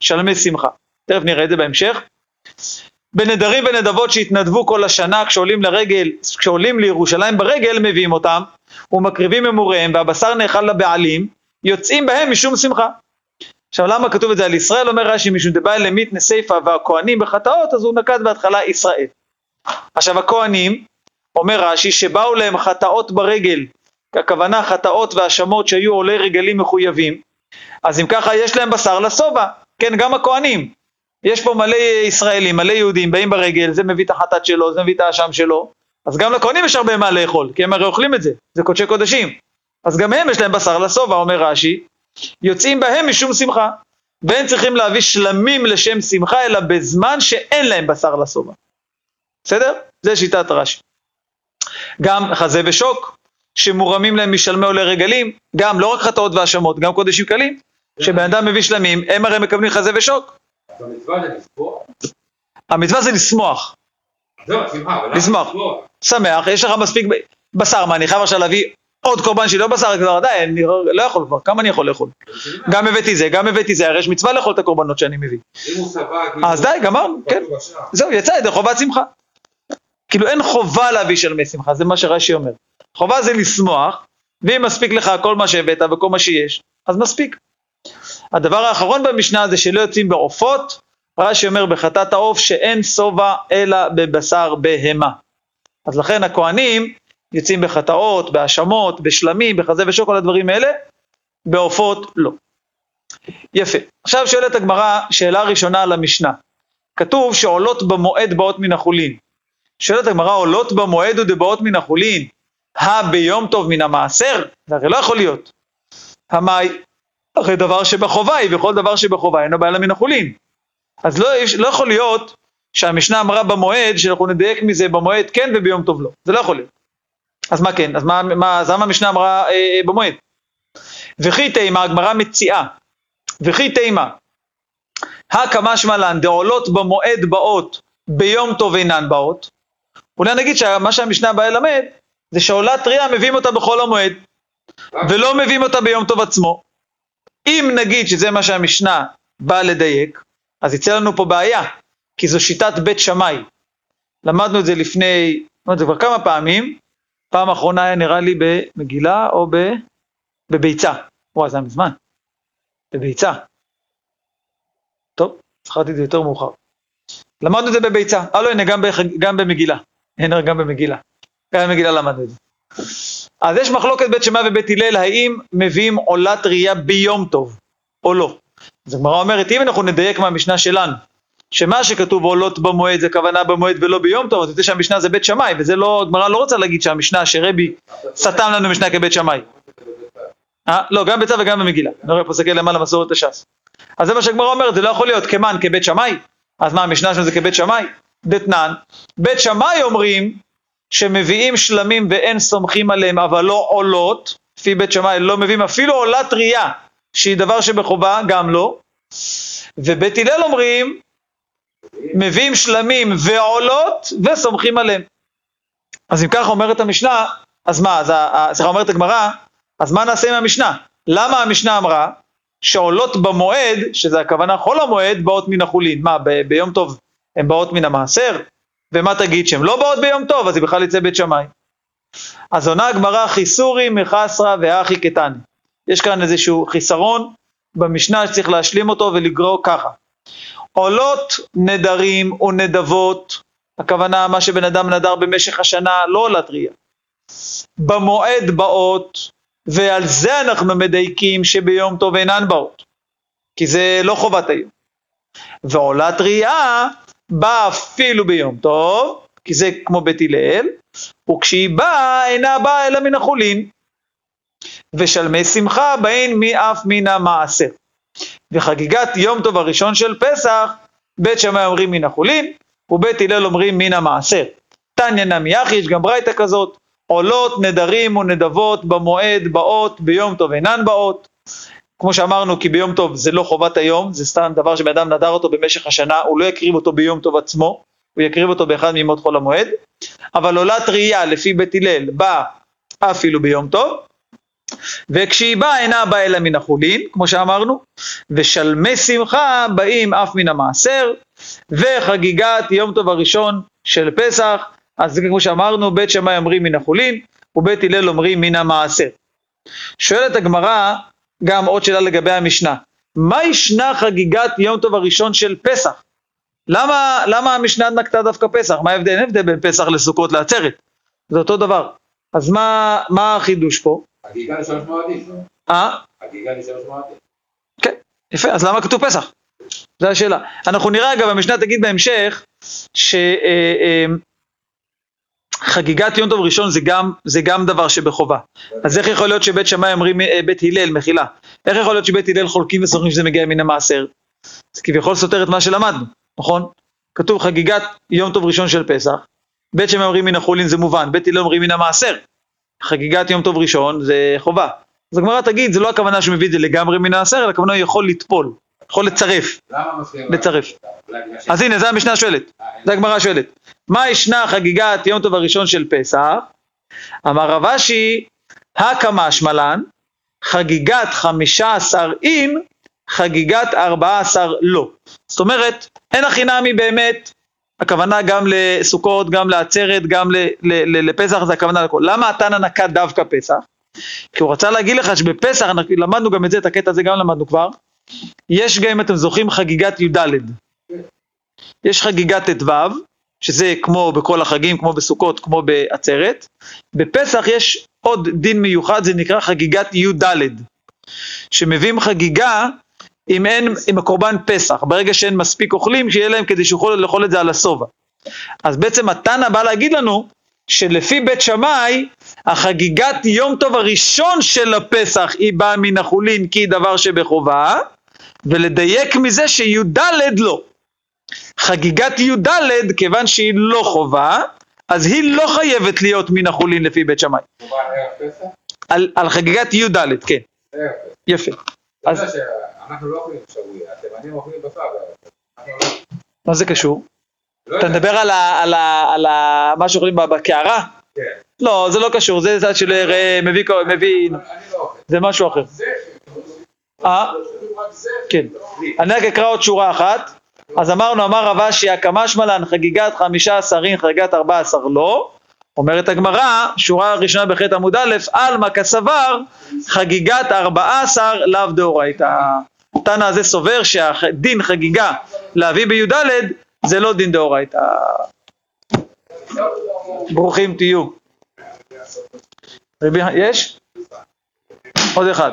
שלמי שמחה. תכף נראה את זה בהמשך. בנדרים ונדבות שהתנדבו כל השנה כשעולים לרגל, כשעולים לירושלים ברגל מביאים אותם ומקריבים אמוריהם והבשר נאכל לבעלים יוצאים בהם משום שמחה. עכשיו למה כתוב את זה על ישראל? אומר רש"י משום דבעי למית נסיפה והכהנים בחטאות אז הוא נקט בהתחלה ישראל. עכשיו הכהנים, אומר רש"י שבאו להם חטאות ברגל, הכוונה חטאות והאשמות שהיו עולי רגלים מחויבים, אז אם ככה יש להם בשר לשובע, כן גם הכהנים, יש פה מלא ישראלים, מלא יהודים, באים ברגל, זה מביא את החטאת שלו, זה מביא את האשם שלו, אז גם לכהנים יש הרבה מה לאכול, כי הם הרי אוכלים את זה, זה קודשי קודשים. אז גם הם יש להם בשר לשובע, אומר רש"י, יוצאים בהם משום שמחה, ואין צריכים להביא שלמים לשם שמחה, אלא בזמן שאין להם בשר לשובע. בסדר? זה שיטת רש"י. גם חזה ושוק, שמורמים להם משלמי עולי רגלים, גם לא רק חטאות והאשמות, גם קודשים קלים, שבן אדם מביא שלמים, הם הרי מקבלים חזה ושוק. המצווה זה לסבוע? המצווה זה לשמוח, זהו, שמחה, אבל למה לשמוח. שמח, יש לך מספיק בשר, מה אני חייב עכשיו להביא עוד קורבן שלי, לא בשר, כבר די, אני לא לא יכול כבר, כמה אני יכול לאכול? גם הבאתי זה, גם הבאתי זה, הרי יש מצווה לאכול את הקורבנות שאני מביא. אז די, גמרנו, כן. זהו, יצא ידי חובת שמחה. כאילו אין חובה להביא שלמי שמחה, זה מה שרש"י אומר. חובה זה לשמוח, ואם מספיק לך כל מה שהבאת וכל מה שיש, אז מספיק. הדבר האחרון במשנה זה שלא יוצאים בעופות, רש"י אומר בחטאת העוף שאין שובע אלא בבשר בהמה. אז לכן הכהנים יוצאים בחטאות, בהאשמות, בשלמים, בחזה ושוק, כל הדברים האלה, בעופות לא. יפה. עכשיו שואלת הגמרא, שאלה ראשונה על המשנה. כתוב שעולות במועד באות מן החולין. שואלת הגמרא, עולות במועד ודבאות מן החולין, הא ביום טוב מן המעשר? זה הרי לא יכול להיות. המאי, הרי דבר שבחובה היא, וכל דבר שבחובה אינו אלא מן החולין. אז לא, לא יכול להיות שהמשנה אמרה במועד, שאנחנו נדייק מזה במועד כן וביום טוב לא. זה לא יכול להיות. אז מה כן? אז מה, מה, אז למה המשנה אמרה אה, אה, במועד? וכי תימה, הגמרא מציעה, וכי תימה, הקא משמע לן דעולות במועד באות, ביום טוב אינן באות. אולי נגיד שמה שהמשנה באה ללמד, זה שעולה טריה מביאים אותה בחול המועד, ולא מביאים אותה ביום טוב עצמו. אם נגיד שזה מה שהמשנה באה לדייק, אז יצא לנו פה בעיה, כי זו שיטת בית שמאי. למדנו את זה לפני, למדנו את זה כבר כמה פעמים, פעם אחרונה היה נראה לי במגילה או ב... בביצה. וואי, זה היה מזמן. בביצה. טוב, זכרתי את זה יותר מאוחר. למדנו את זה בביצה. לא, הנה, גם, בח... גם במגילה. הנה, גם במגילה. גם במגילה למדנו את זה. אז יש מחלוקת בית שמאי ובית הלל, האם מביאים עולת ראייה ביום טוב, או לא. אז הגמרא אומרת, אם אנחנו נדייק מהמשנה שלנו, שמה שכתוב עולות במועד זה כוונה במועד ולא ביום טוב, אז יוצא שהמשנה זה בית שמאי, וזה לא, הגמרא לא רוצה להגיד שהמשנה, שרבי סתם לנו משנה כבית שמאי. אה? לא, גם בצו וגם במגילה. פה סתכל למעלה מסורת הש"ס. אז זה מה שהגמרא אומרת, זה לא יכול להיות כמן כבית שמאי. אז מה, המשנה שלנו זה כבית שמאי? דתנן. בית שמאי אומרים שמביאים שלמים ואין סומכים עליהם, אבל לא עולות, לפי בית שמאי לא מביאים אפילו עולת ראייה, שהיא דבר שבחובה, גם לא. ובית הלל אומרים, מביאים שלמים ועולות וסומכים עליהם. אז אם ככה אומרת המשנה, אז מה, אז סליחה אומרת הגמרא, אז מה נעשה עם המשנה? למה המשנה אמרה שעולות במועד, שזה הכוונה חול המועד, באות מן החולין? מה, ב- ביום טוב הן באות מן המעשר? ומה תגיד שהן לא באות ביום טוב, אז היא בכלל יצא בית שמאי. אז עונה הגמרא חיסורי מחסרא ואחי קטני. יש כאן איזשהו חיסרון במשנה שצריך להשלים אותו ולגרוא ככה. עולות נדרים ונדבות, הכוונה מה שבן אדם נדר במשך השנה, לא עולת ראייה. במועד באות, ועל זה אנחנו מדייקים שביום טוב אינן באות, כי זה לא חובת היום. ועולת ראייה באה אפילו ביום טוב, כי זה כמו בית הלל, וכשהיא באה אינה באה אלא מן החולין. ושלמי שמחה באים מאף מן המעשר. וחגיגת יום טוב הראשון של פסח, בית שמאי אומרים מן החולין, ובית הלל אומרים מן המעשר. תניא נמי אחי, יש גם ברייתא כזאת, עולות נדרים ונדבות במועד באות, ביום טוב אינן באות. כמו שאמרנו, כי ביום טוב זה לא חובת היום, זה סתם דבר שבן אדם נדר אותו במשך השנה, הוא לא יקריב אותו ביום טוב עצמו, הוא יקריב אותו באחד מימות חול המועד. אבל עולת ראייה לפי בית הלל באה אפילו ביום טוב, וכשהיא באה אינה באה אלא מן החולין, כמו שאמרנו, ושלמי שמחה באים אף מן המעשר, וחגיגת יום טוב הראשון של פסח, אז כמו שאמרנו, בית שמאי אומרים מן החולין, ובית הלל אומרים מן המעשר. שואלת הגמרא גם עוד שאלה לגבי המשנה, מה ישנה חגיגת יום טוב הראשון של פסח? למה, למה המשנה נקטה דווקא פסח? מה ההבדל? אין הבדל בין פסח לסוכות לעצרת, זה אותו דבר. אז מה, מה החידוש פה? חגיגה לשלוש מועדים. אה? חגיגה לשלוש מועדים. כן, יפה, אז למה כתוב פסח? זו השאלה. אנחנו נראה אגב, המשנה תגיד בהמשך, שחגיגת יום טוב ראשון זה גם, זה גם דבר שבחובה. אז איך יכול להיות שבית שמאי אומרים, אה, בית הלל, מחילה, איך יכול להיות שבית הלל חולקים וסוחרים שזה מגיע מן המעשר? זה כביכול סותר את מה שלמדנו, נכון? כתוב חגיגת יום טוב ראשון של פסח, בית שמאי אומרים מן החולין זה מובן, בית הלל אומרים מן המעשר. חגיגת יום טוב ראשון זה חובה. אז הגמרא תגיד, זה לא הכוונה שהוא מביא את זה לגמרי מן העשר, אלא הכוונה הוא יכול לטפול, יכול לצרף? לצרף. אז הנה, זה המשנה שואלת, זה הגמרא שואלת. מה ישנה חגיגת יום טוב הראשון של פסח? אמר רב אשי, הקא משמע לן, חגיגת חמישה עשר אין, חגיגת ארבעה עשר לא. זאת אומרת, אין הכי נמי באמת, הכוונה גם לסוכות, גם לעצרת, גם ל- ל- ל- לפסח, זה הכוונה לכל. למה התנא נקט דווקא פסח? כי הוא רצה להגיד לך שבפסח, למדנו גם את זה, את הקטע הזה גם למדנו כבר, יש גם, אם אתם זוכרים, חגיגת י"ד. יש חגיגת ט"ו, שזה כמו בכל החגים, כמו בסוכות, כמו בעצרת. בפסח יש עוד דין מיוחד, זה נקרא חגיגת י"ד, שמביאים חגיגה אם אין, עם הקורבן פסח, ברגע שאין מספיק אוכלים, שיהיה להם כדי שיוכלו לאכול את זה על השובע. אז בעצם התנא בא להגיד לנו, שלפי בית שמאי, החגיגת יום טוב הראשון של הפסח היא באה מן החולין כי היא דבר שבחובה, ולדייק מזה שי"ד לא. חגיגת י"ד, כיוון שהיא לא חובה, אז היא לא חייבת להיות מן החולין לפי בית שמאי. על, על חגיגת י"ד, כן. יפה. אז- יודע שאנחנו לא אוכלים שבויה, התימנים אוכלים בשר. אנחנו לא- מה זה קשור? לא אתה. מדבר על, מה שאוכלים בקערה? כן. לא, זה לא קשור, זה צד של אה, מביא, לא. זה משהו אחר. אה? כן. אני רק אקרא עוד שורה אחת. אז אמרנו, אמר רב אשי, הקמה שמלן חגיגת חמישה עשרים, חגיגת ארבע עשר לא. אומרת הגמרא, שורה ראשונה בחטא עמוד א', עלמא כסבר, חגיגת ארבע עשר לאו דאורייתא. תנא הזה סובר שהדין חגיגה להביא בי"ד זה לא דין דאורייתא. ברוכים תהיו. יש? עוד אחד.